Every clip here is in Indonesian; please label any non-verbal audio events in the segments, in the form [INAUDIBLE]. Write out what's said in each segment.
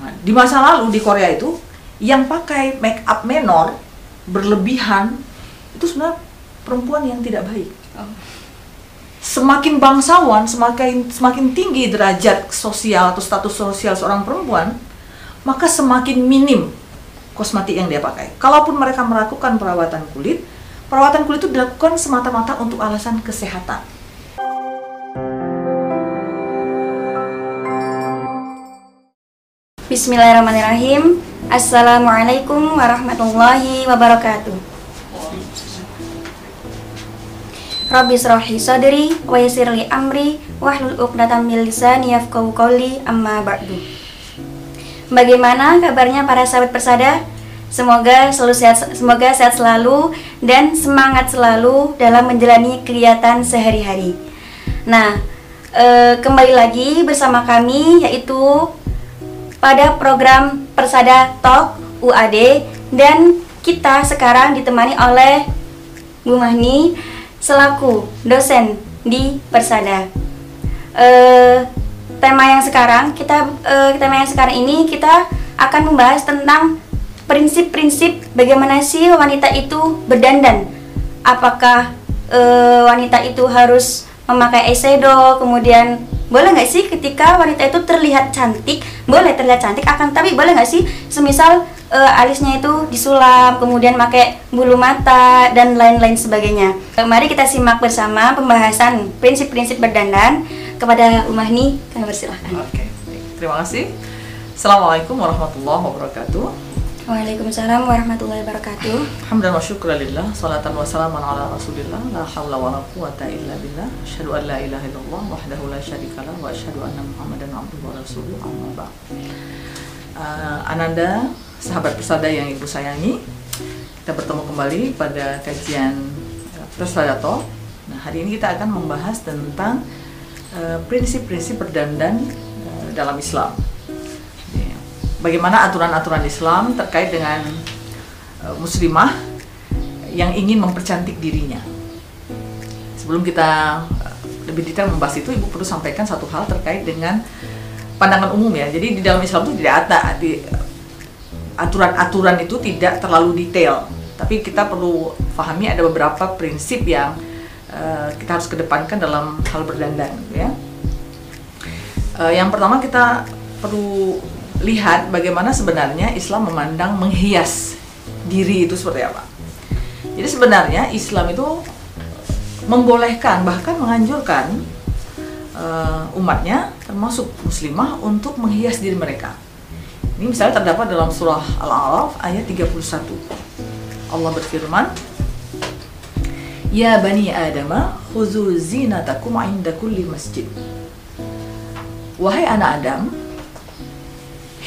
Nah, di masa lalu di Korea itu yang pakai make up menor berlebihan itu sebenarnya perempuan yang tidak baik. Semakin bangsawan, semakin semakin tinggi derajat sosial atau status sosial seorang perempuan, maka semakin minim kosmetik yang dia pakai. Kalaupun mereka melakukan perawatan kulit, perawatan kulit itu dilakukan semata-mata untuk alasan kesehatan. Bismillahirrahmanirrahim. Assalamualaikum warahmatullahi wabarakatuh. Rabbi srohi sadri wa yassirli amri wahlul 'uqdatam min lisani yafqahu qawli amma ba'du. Bagaimana kabarnya para sahabat persada? Semoga selalu sehat, semoga sehat selalu dan semangat selalu dalam menjalani kegiatan sehari-hari. Nah, eh, kembali lagi bersama kami yaitu pada program Persada Talk UAD dan kita sekarang ditemani oleh Bu Mahni selaku dosen di Persada. Eh, tema yang sekarang kita eh, tema yang sekarang ini kita akan membahas tentang prinsip-prinsip bagaimana sih wanita itu berdandan. Apakah eh, wanita itu harus memakai eyeshadow, kemudian boleh nggak sih ketika wanita itu terlihat cantik boleh terlihat cantik akan tapi boleh nggak sih semisal uh, alisnya itu disulap kemudian pakai bulu mata dan lain-lain sebagainya uh, mari kita simak bersama pembahasan prinsip-prinsip berdandan kepada Umahni kami persilahkan Oke, terima kasih. Assalamualaikum warahmatullahi wabarakatuh. Waalaikumsalam warahmatullahi wabarakatuh. Alhamdulillah wa syukur lillah Salatan wa salaman ala rasulillah La hawla wa la quwata illa billah Asyhadu an la ilaha illallah Wahdahu la syarikalah Wa asyhadu anna muhammadan abduhu wa rasuluh Amma ba'd. Uh, Ananda, sahabat persada yang ibu sayangi Kita bertemu kembali pada kajian uh, Persada Talk Nah hari ini kita akan membahas tentang uh, Prinsip-prinsip berdandan uh, dalam Islam. Bagaimana aturan-aturan Islam terkait dengan uh, muslimah yang ingin mempercantik dirinya. Sebelum kita uh, lebih detail membahas itu, ibu perlu sampaikan satu hal terkait dengan pandangan umum ya. Jadi di dalam Islam itu tidak ada aturan-aturan itu tidak terlalu detail, tapi kita perlu pahami ada beberapa prinsip yang uh, kita harus kedepankan dalam hal berdandan, ya. Uh, yang pertama kita perlu lihat bagaimana sebenarnya Islam memandang menghias diri itu seperti apa. Jadi sebenarnya Islam itu membolehkan bahkan menganjurkan uh, umatnya termasuk muslimah untuk menghias diri mereka. Ini misalnya terdapat dalam surah Al-A'raf ayat 31. Allah berfirman, Ya bani Adama, khuzu zinatakum inda kulli masjid. Wahai anak Adam,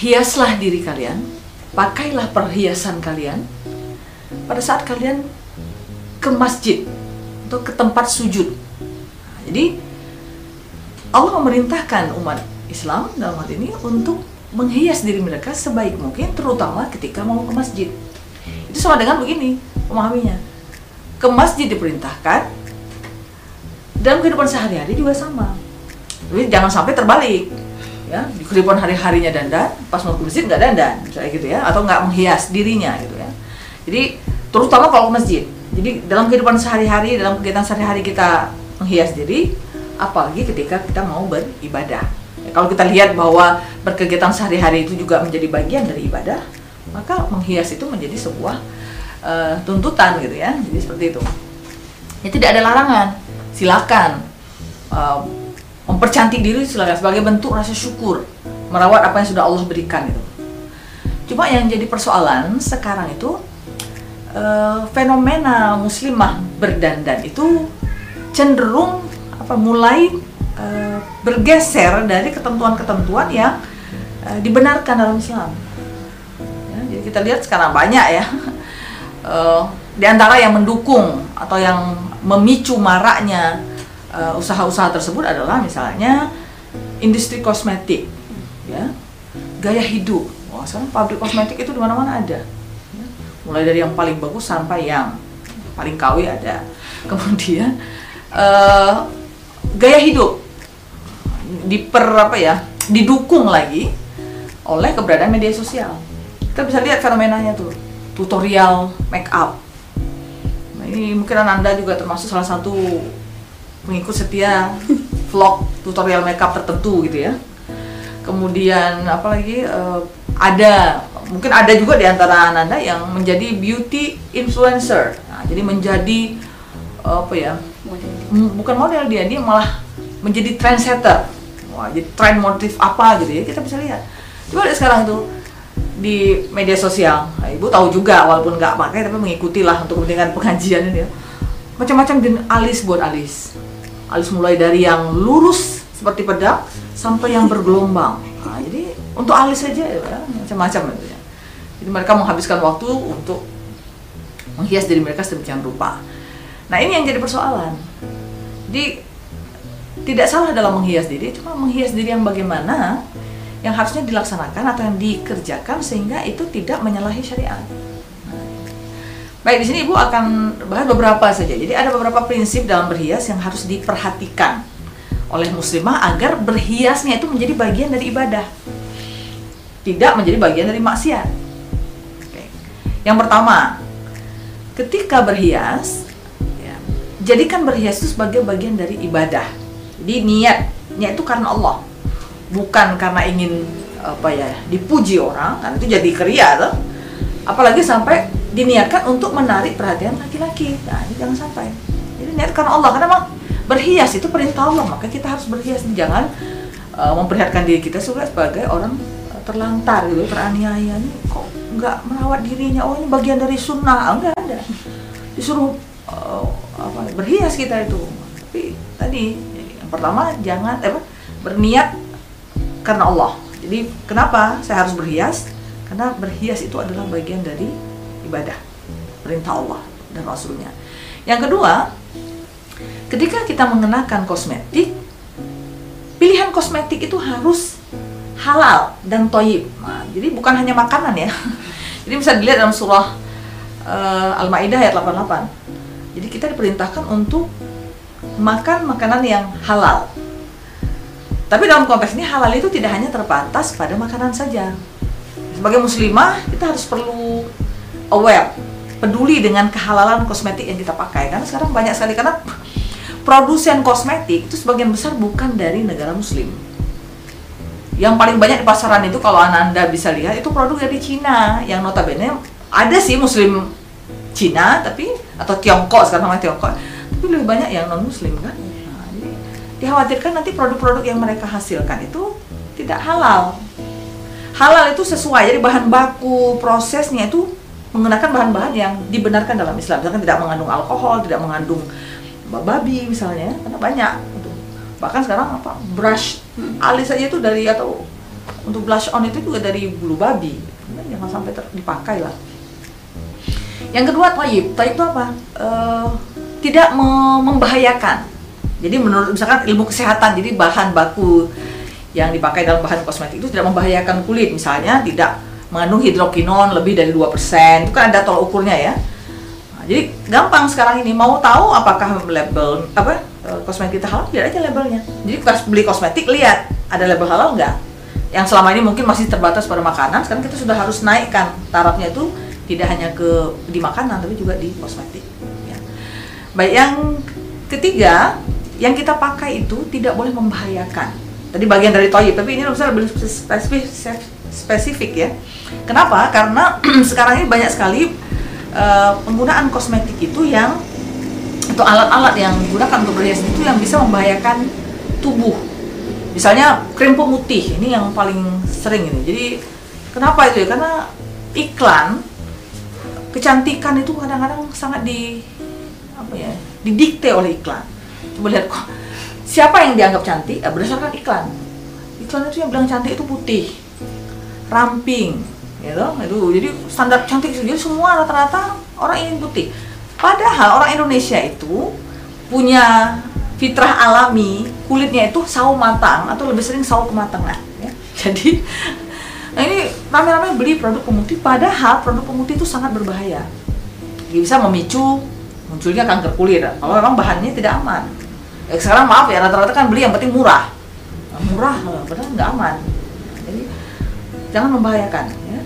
hiaslah diri kalian, pakailah perhiasan kalian pada saat kalian ke masjid atau ke tempat sujud. Nah, jadi Allah memerintahkan umat Islam dalam hal ini untuk menghias diri mereka sebaik mungkin, terutama ketika mau ke masjid. Itu sama dengan begini memahaminya. Ke masjid diperintahkan, dalam kehidupan sehari-hari juga sama. Jadi jangan sampai terbalik ya. Di kehidupan hari-harinya dandan pas mau ke masjid nggak dandan misalnya gitu ya. Atau nggak menghias dirinya gitu ya. Jadi terutama kalau ke masjid. Jadi dalam kehidupan sehari-hari dalam kegiatan sehari-hari kita menghias diri apalagi ketika kita mau beribadah. Ya, kalau kita lihat bahwa berkegiatan sehari-hari itu juga menjadi bagian dari ibadah maka menghias itu menjadi sebuah uh, tuntutan gitu ya. Jadi seperti itu. Ya tidak ada larangan. Silakan uh, mempercantik diri silakan sebagai bentuk rasa syukur merawat apa yang sudah Allah berikan itu. Cuma yang jadi persoalan sekarang itu uh, fenomena muslimah berdandan itu cenderung apa mulai uh, bergeser dari ketentuan-ketentuan yang uh, dibenarkan dalam Islam. Ya, jadi kita lihat sekarang banyak ya uh, [LAUGHS] di antara yang mendukung atau yang memicu maraknya usaha-usaha tersebut adalah misalnya industri kosmetik, ya, gaya hidup. Wah, sekarang pabrik kosmetik itu di mana-mana ada. Ya. Mulai dari yang paling bagus sampai yang paling KW ada. [LAUGHS] Kemudian uh, gaya hidup diper apa ya, didukung lagi oleh keberadaan media sosial. Kita bisa lihat fenomenanya tuh, tutorial make up. Nah, ini mungkin Anda juga termasuk salah satu pengikut setia vlog tutorial make up tertentu gitu ya. Kemudian apalagi uh, ada mungkin ada juga di antara Anda yang menjadi beauty influencer. Nah, jadi menjadi uh, apa ya? Bukan model dia, dia malah menjadi trendsetter. Wah, jadi trend motif apa gitu ya kita bisa lihat. Coba lihat sekarang itu di media sosial. Nah, Ibu tahu juga walaupun nggak pakai tapi mengikuti lah untuk kepentingan pengajian ini ya. Macam-macam alis buat alis. Alis mulai dari yang lurus seperti pedang sampai yang bergelombang. Nah, jadi untuk alis saja ya, macam-macam itu ya. Jadi mereka menghabiskan waktu untuk menghias diri mereka sedemikian rupa. Nah ini yang jadi persoalan. Jadi tidak salah dalam menghias diri, cuma menghias diri yang bagaimana yang harusnya dilaksanakan atau yang dikerjakan sehingga itu tidak menyalahi syariat. Baik di sini ibu akan bahas beberapa saja. Jadi ada beberapa prinsip dalam berhias yang harus diperhatikan oleh muslimah agar berhiasnya itu menjadi bagian dari ibadah, tidak menjadi bagian dari maksiat. Oke. Yang pertama, ketika berhias, ya, jadikan berhias itu sebagai bagian dari ibadah jadi niat, niat itu karena Allah, bukan karena ingin apa ya dipuji orang, kan itu jadi keria. Apalagi sampai diniatkan untuk menarik perhatian laki-laki. Nah, ini jangan sampai. Jadi niat karena Allah, karena memang berhias itu perintah Allah, maka kita harus berhias. Jangan uh, memperlihatkan diri kita sebagai orang uh, terlantar gitu, teraniaya. Ini kok nggak merawat dirinya? Oh, ini bagian dari sunnah. Enggak ada. Disuruh uh, apa, berhias kita itu. Tapi tadi pertama jangan eh, berniat karena Allah jadi kenapa saya harus berhias karena berhias itu adalah bagian dari ibadah perintah Allah dan Rasulnya yang kedua ketika kita mengenakan kosmetik pilihan kosmetik itu harus halal dan toyib nah, jadi bukan hanya makanan ya [LAUGHS] jadi bisa dilihat dalam surah uh, Al-Maidah ayat 88 jadi kita diperintahkan untuk makan makanan yang halal. Tapi dalam konteks ini halal itu tidak hanya terbatas pada makanan saja. Sebagai muslimah, kita harus perlu aware, peduli dengan kehalalan kosmetik yang kita pakai. Karena sekarang banyak sekali karena produsen kosmetik itu sebagian besar bukan dari negara muslim. Yang paling banyak di pasaran itu kalau Anda bisa lihat itu produk dari Cina yang notabene ada sih muslim Cina tapi atau Tiongkok sekarang namanya Tiongkok tapi lebih banyak yang non muslim kan nah, dikhawatirkan nanti produk-produk yang mereka hasilkan itu tidak halal halal itu sesuai jadi bahan baku prosesnya itu menggunakan bahan-bahan yang dibenarkan dalam Islam. Misalkan tidak mengandung alkohol tidak mengandung babi misalnya karena banyak gitu. bahkan sekarang apa brush alis saja itu dari atau untuk blush on itu juga dari bulu babi. Jangan sampai dipakai lah. Yang kedua taib. Taib itu apa? Uh, tidak membahayakan. Jadi menurut misalkan ilmu kesehatan, jadi bahan baku yang dipakai dalam bahan kosmetik itu tidak membahayakan kulit, misalnya tidak mengandung hidrokinon lebih dari 2%. Itu kan ada tolak ukurnya ya. Nah, jadi gampang sekarang ini mau tahu apakah label apa eh, kosmetik kita halal, lihat aja labelnya. Jadi pas beli kosmetik lihat ada label halal nggak. Yang selama ini mungkin masih terbatas pada makanan, sekarang kita sudah harus naikkan tarafnya itu tidak hanya ke di makanan tapi juga di kosmetik. Baik, yang ketiga, yang kita pakai itu tidak boleh membahayakan. Tadi bagian dari toyib, tapi ini lebih spesifik, spesifik ya. Kenapa? Karena [CLEARS THROAT] sekarang ini banyak sekali uh, penggunaan kosmetik itu yang atau alat-alat yang digunakan untuk berhias itu yang bisa membahayakan tubuh. Misalnya krim pemutih, ini yang paling sering ini. Jadi kenapa itu ya? Karena iklan kecantikan itu kadang-kadang sangat di apa ya didikte oleh iklan coba lihat kok siapa yang dianggap cantik ya, berdasarkan iklan iklan itu yang bilang cantik itu putih ramping gitu. Itu jadi standar cantik jadi semua rata-rata orang ingin putih. Padahal orang Indonesia itu punya fitrah alami kulitnya itu sawo matang atau lebih sering sawo kematangan ya. [LAUGHS] jadi nah ini rame-rame beli produk pemutih padahal produk pemutih itu sangat berbahaya. Bisa memicu munculnya kanker kulit. Kalau memang bahannya tidak aman. Ya, sekarang maaf ya rata-rata kan beli yang penting murah. Murah padahal nggak aman jangan membahayakan ya.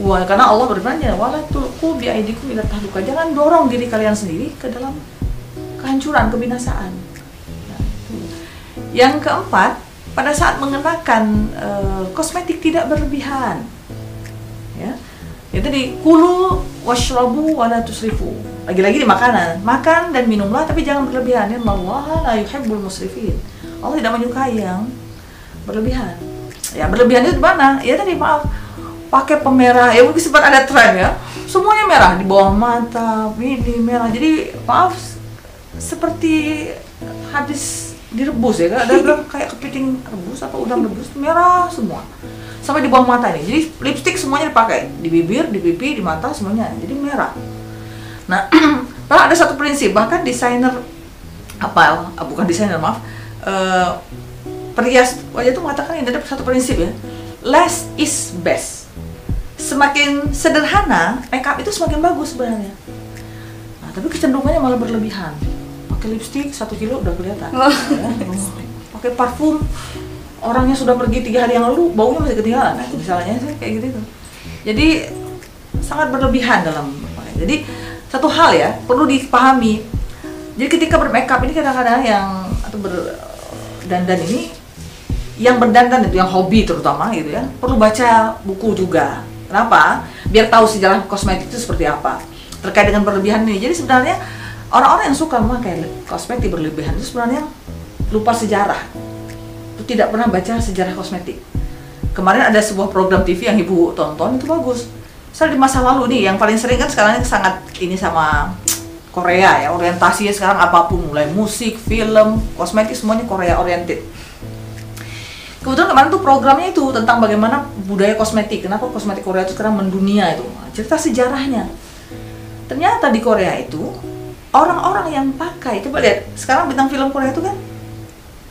Wah, karena Allah berfirman wala tulqu bi aidikum ila tahluka. Jangan dorong diri kalian sendiri ke dalam kehancuran kebinasaan. Itu. yang keempat pada saat mengenakan eh, kosmetik tidak berlebihan ya. Itu di kulu washrabu wala tusrifu. Lagi-lagi di makanan. Makan dan minumlah tapi jangan berlebihan. Ya Allah la yuhibbul musrifin. Allah tidak menyukai yang berlebihan ya berlebihan itu di mana? Ya tadi maaf. Pakai pemerah. Ya mungkin sempat ada tren ya. Semuanya merah. Di bawah mata ini merah. Jadi maaf seperti habis direbus ya. Kan ada [LAUGHS] bilang kayak kepiting rebus apa udang rebus merah semua. Sampai di bawah mata ini. Jadi lipstick semuanya dipakai. Di bibir di pipi di mata semuanya. Jadi merah. Nah [CLEARS THROAT] kalau ada satu prinsip. Bahkan desainer apa? Ah, bukan desainer maaf. Eh, perias wajah itu mengatakan ini ada satu prinsip ya. Less is best. Semakin sederhana makeup itu semakin bagus sebenarnya. Nah tapi kecenderungannya malah berlebihan. Pakai lipstick satu kilo udah kelihatan. Oh. Ya, [LAUGHS] pakai parfum orangnya sudah pergi tiga hari yang lalu baunya masih ketinggalan. Nah, misalnya sih kayak gitu tuh. Jadi sangat berlebihan dalam jadi satu hal ya perlu dipahami. Jadi ketika bermakeup ini kadang-kadang yang atau berdandan ini yang berdandan itu yang hobi terutama gitu ya perlu baca buku juga. Kenapa? Biar tahu sejarah kosmetik itu seperti apa. Terkait dengan berlebihan ini. Jadi sebenarnya orang-orang yang suka memakai kosmetik berlebihan itu sebenarnya lupa sejarah. Itu tidak pernah baca sejarah kosmetik. Kemarin ada sebuah program TV yang ibu tonton itu bagus. Misal di masa lalu nih yang paling sering kan sekarang sangat ini sama Korea ya orientasinya sekarang apa pun mulai musik film kosmetik semuanya Korea oriented kebetulan kemarin tuh programnya itu tentang bagaimana budaya kosmetik. Kenapa kosmetik Korea itu sekarang mendunia itu? Cerita sejarahnya. Ternyata di Korea itu orang-orang yang pakai coba lihat sekarang bintang film Korea itu kan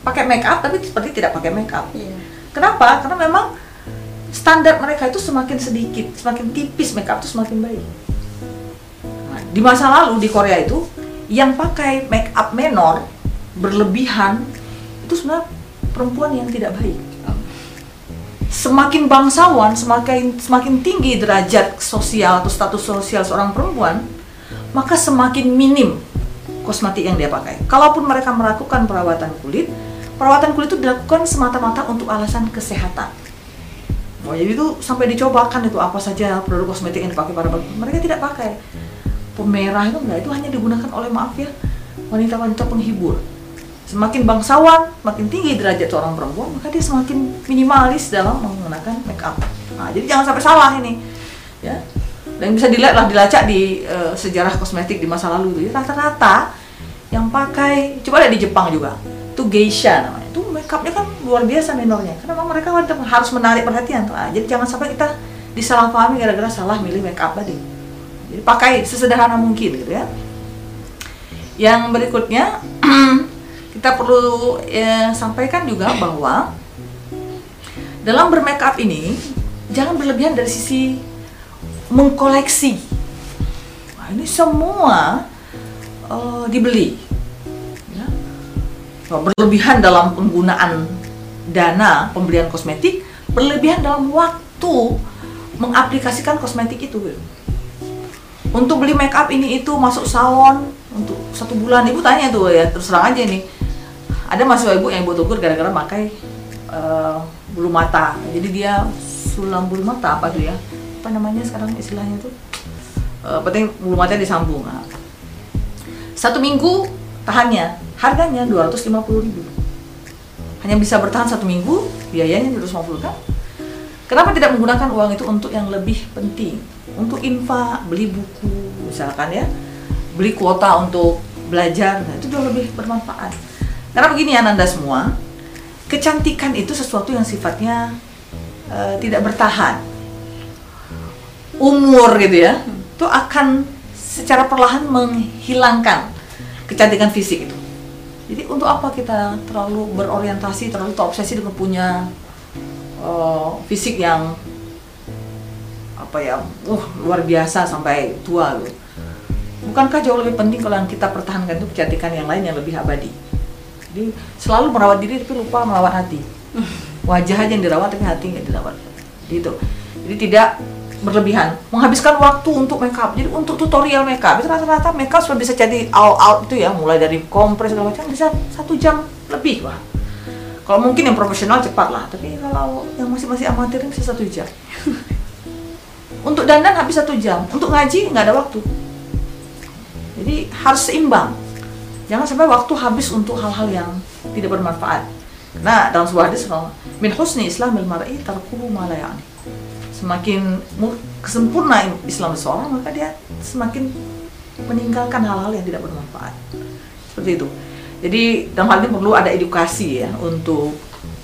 pakai make up tapi seperti tidak pakai make up. Iya. kenapa? Karena memang standar mereka itu semakin sedikit semakin tipis make up itu semakin baik. Nah, di masa lalu di Korea itu yang pakai make up menor berlebihan itu sebenarnya perempuan yang tidak baik. Semakin bangsawan, semakin semakin tinggi derajat sosial atau status sosial seorang perempuan, maka semakin minim kosmetik yang dia pakai. Kalaupun mereka melakukan perawatan kulit, perawatan kulit itu dilakukan semata-mata untuk alasan kesehatan. Oh, jadi itu sampai dicobakan itu apa saja produk kosmetik yang dipakai para mereka tidak pakai pemerah itu enggak itu hanya digunakan oleh maaf ya wanita-wanita penghibur semakin bangsawan semakin tinggi derajat seorang perempuan maka dia semakin minimalis dalam menggunakan make up. Nah, jadi jangan sampai salah ini ya. Dan bisa dilihat lah dilacak di eh, sejarah kosmetik di masa lalu itu. Ya, rata-rata yang pakai coba lihat di Jepang juga. Itu geisha namanya. Itu make upnya kan luar biasa minornya. Karena mereka harus menarik perhatian. Nah, jadi jangan sampai kita disalahpahami gara-gara salah milih make up tadi. Jadi pakai sesederhana mungkin gitu ya. Yang berikutnya [CLEARS THROAT] kita perlu ya, sampaikan juga bahwa dalam bermake up ini jangan berlebihan dari sisi mengkoleksi. Nah, ini semua eh, dibeli ya. Berlebihan dalam penggunaan dana pembelian kosmetik berlebihan dalam waktu mengaplikasikan kosmetik itu untuk beli make up ini itu masuk salon untuk satu bulan ibu tanya tuh ya terus terang aja nih ada mahasiswa ibu yang ibu tegur gara-gara pakai eh, bulu mata. Jadi dia sulam bulu mata apa tuh ya? Apa namanya sekarang istilahnya tuh? Eh, penting bulu matanya disambung. Nah, satu minggu tahannya harganya 250.000 ribu. Hanya bisa bertahan satu minggu biayanya 250 kan kenapa tidak menggunakan uang itu untuk yang lebih penting? Untuk infak beli buku misalkan ya. Beli kuota untuk belajar nah, itu jauh lebih bermanfaat karena begini ya anda semua kecantikan itu sesuatu yang sifatnya eh, tidak bertahan. Umur gitu ya itu akan secara perlahan menghilangkan kecantikan fisik itu. Jadi untuk apa kita terlalu berorientasi terlalu terobsesi dengan punya eh, fisik yang apa ya uh luar biasa sampai tua gitu. Bukankah jauh lebih penting kalau yang kita pertahankan itu kecantikan yang lain yang lebih abadi jadi selalu merawat diri tapi lupa merawat hati. [LAUGHS] Wajah aja yang dirawat tapi hati nggak dirawat. Gitu. Jadi tidak berlebihan. Menghabiskan waktu untuk makeup. Jadi untuk tutorial makeup. Itu rata-rata makeup sudah bisa jadi all out itu ya. Mulai dari kompres segala macam bisa satu jam lebih wah kalau mungkin yang profesional cepat lah. Tapi kalau yang masih masih amatir bisa satu jam. [LAUGHS] Untuk dandan habis satu jam. Untuk ngaji nggak ada waktu. Jadi harus seimbang jangan sampai waktu habis untuk hal-hal yang tidak bermanfaat. Nah dalam sebuah hadis min husni islamil mar'i tarkuhu ma la semakin kesempurna Islam seseorang maka dia semakin meninggalkan hal-hal yang tidak bermanfaat. Seperti itu. Jadi dalam hal ini perlu ada edukasi ya untuk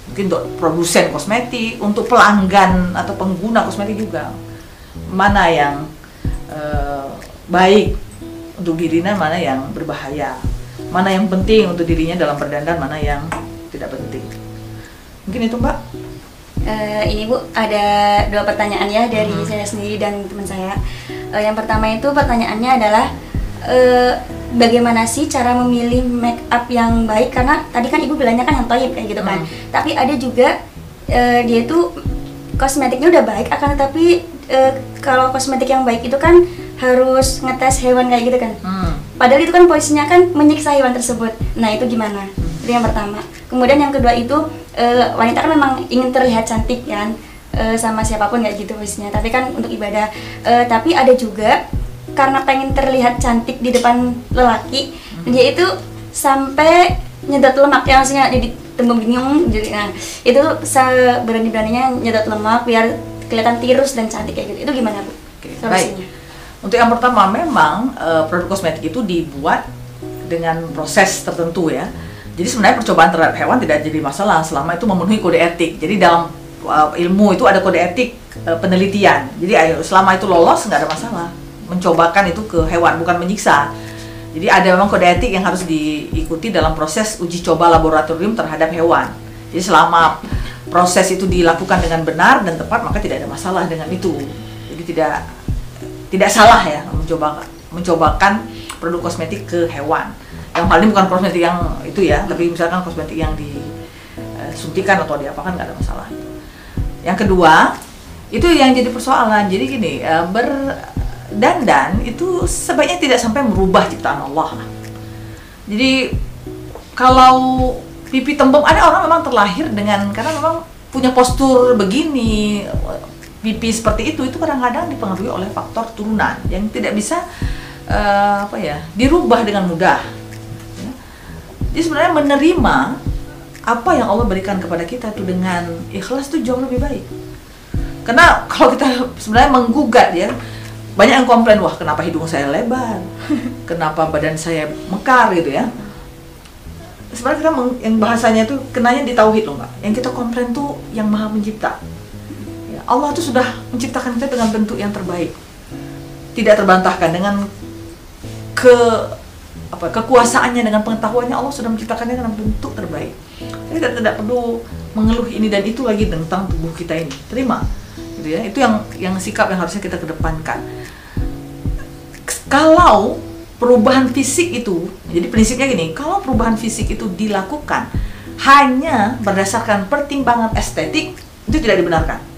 mungkin untuk produsen kosmetik untuk pelanggan atau pengguna kosmetik juga. Mana yang uh, baik untuk dirinya mana yang berbahaya mana yang penting untuk dirinya dalam berdandan mana yang tidak penting mungkin itu mbak Uh, ini Bu ada dua pertanyaan ya dari hmm. saya sendiri dan teman saya. Uh, yang pertama itu pertanyaannya adalah uh, bagaimana sih cara memilih make up yang baik karena tadi kan Ibu bilangnya kan yang toyib kayak gitu kan. Hmm. Tapi ada juga uh, dia itu kosmetiknya udah baik akan tetapi uh, kalau kosmetik yang baik itu kan harus ngetes hewan kayak gitu kan. Hmm. Padahal itu kan posisinya kan menyiksa hewan tersebut. Nah, itu gimana? Itu yang pertama. Kemudian yang kedua itu uh, wanita kan memang ingin terlihat cantik kan uh, sama siapa pun kayak gitu misalnya tapi kan untuk ibadah uh, tapi ada juga karena pengen terlihat cantik di depan lelaki hmm. dia itu sampai nyedot lemak ya maksudnya jadi tembem bingung jadi nah itu berani beraninya nyedot lemak biar kelihatan tirus dan cantik kayak gitu itu gimana bu? Oke, baik. Untuk yang pertama memang uh, produk kosmetik itu dibuat dengan proses tertentu ya jadi sebenarnya percobaan terhadap hewan tidak jadi masalah selama itu memenuhi kode etik. Jadi dalam uh, ilmu itu ada kode etik uh, penelitian. Jadi ayo selama itu lolos nggak ada masalah. Mencobakan itu ke hewan bukan menyiksa. Jadi ada memang kode etik yang harus diikuti dalam proses uji coba laboratorium terhadap hewan. Jadi selama proses itu dilakukan dengan benar dan tepat maka tidak ada masalah dengan itu. Jadi tidak tidak salah ya mencoba mencobakan produk kosmetik ke hewan. Yang hal ini bukan kosmetik yang itu ya tapi misalkan kosmetik yang disuntikan atau diapakan nggak ada masalah yang kedua itu yang jadi persoalan. Jadi gini eh, berdandan itu sebaiknya tidak sampai merubah ciptaan Allah. Jadi kalau pipi tembem ada orang memang terlahir dengan karena memang punya postur begini pipi seperti itu itu kadang-kadang dipengaruhi oleh faktor turunan yang tidak bisa uh, apa ya dirubah dengan mudah jadi sebenarnya menerima apa yang Allah berikan kepada kita itu dengan ikhlas itu jauh lebih baik. Karena kalau kita sebenarnya menggugat ya, banyak yang komplain wah kenapa hidung saya lebar, kenapa badan saya mekar gitu ya. Sebenarnya kita yang bahasanya itu kenanya di tauhid loh mbak. Yang kita komplain tuh yang maha mencipta. Allah tuh sudah menciptakan kita dengan bentuk yang terbaik, tidak terbantahkan dengan ke apa kekuasaannya dengan pengetahuannya Allah sudah menciptakannya dengan bentuk terbaik. Kita tidak perlu mengeluh ini dan itu lagi tentang tubuh kita ini. Terima, gitu ya. Itu yang yang sikap yang harusnya kita kedepankan. Kalau perubahan fisik itu, jadi prinsipnya gini, kalau perubahan fisik itu dilakukan hanya berdasarkan pertimbangan estetik, itu tidak dibenarkan.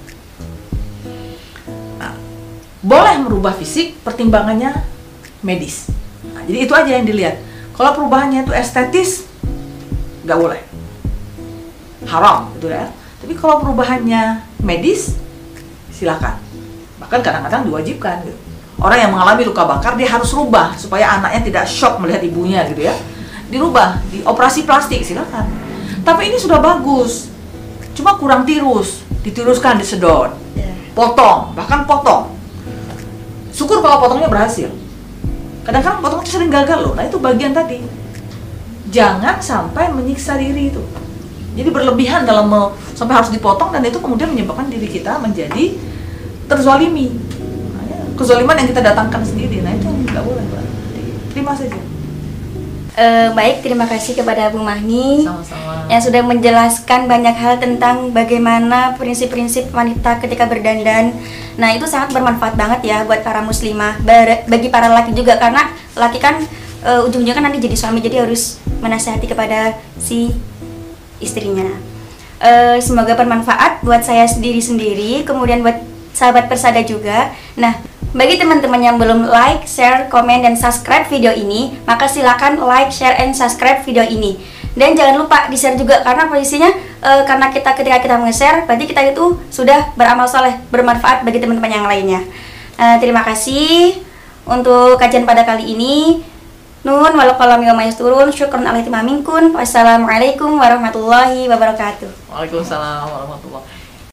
Nah, boleh merubah fisik, pertimbangannya medis jadi itu aja yang dilihat. Kalau perubahannya itu estetis, nggak boleh. Haram gitu ya. Tapi kalau perubahannya medis, silakan. Bahkan kadang-kadang diwajibkan gitu. Orang yang mengalami luka bakar dia harus rubah supaya anaknya tidak shock melihat ibunya gitu ya. Dirubah, di operasi plastik silakan. Tapi ini sudah bagus. Cuma kurang tirus, ditiruskan, disedot. Iya. Potong, bahkan potong. Syukur kalau potongnya berhasil. Kadang-kadang potong itu sering gagal loh. Nah itu bagian tadi. Jangan sampai menyiksa diri itu. Jadi berlebihan dalam me, sampai harus dipotong dan itu kemudian menyebabkan diri kita menjadi terzolimi nah, ya, kezoliman yang kita datangkan sendiri nah itu nggak boleh terima saja Uh, baik, terima kasih kepada Bu Mahni Sama-sama. yang sudah menjelaskan banyak hal tentang bagaimana prinsip-prinsip wanita ketika berdandan. Nah, itu sangat bermanfaat banget ya buat para muslimah, bagi para laki juga karena laki kan uh, ujung-ujungnya kan nanti jadi suami, jadi harus menasihati kepada si istrinya. Eh, semoga bermanfaat buat saya sendiri-sendiri, kemudian buat sahabat persada juga. Nah, bagi teman-teman yang belum like, share, komen, dan subscribe video ini, maka silakan like, share, and subscribe video ini. Dan jangan lupa di-share juga karena posisinya eh, karena kita ketika kita nge-share, berarti kita itu sudah beramal soleh, bermanfaat bagi teman-teman yang lainnya. Eh, terima kasih untuk kajian pada kali ini. Nun walaupun wa turun, alaikum aminkun. Wassalamualaikum warahmatullahi wabarakatuh. Waalaikumsalam warahmatullahi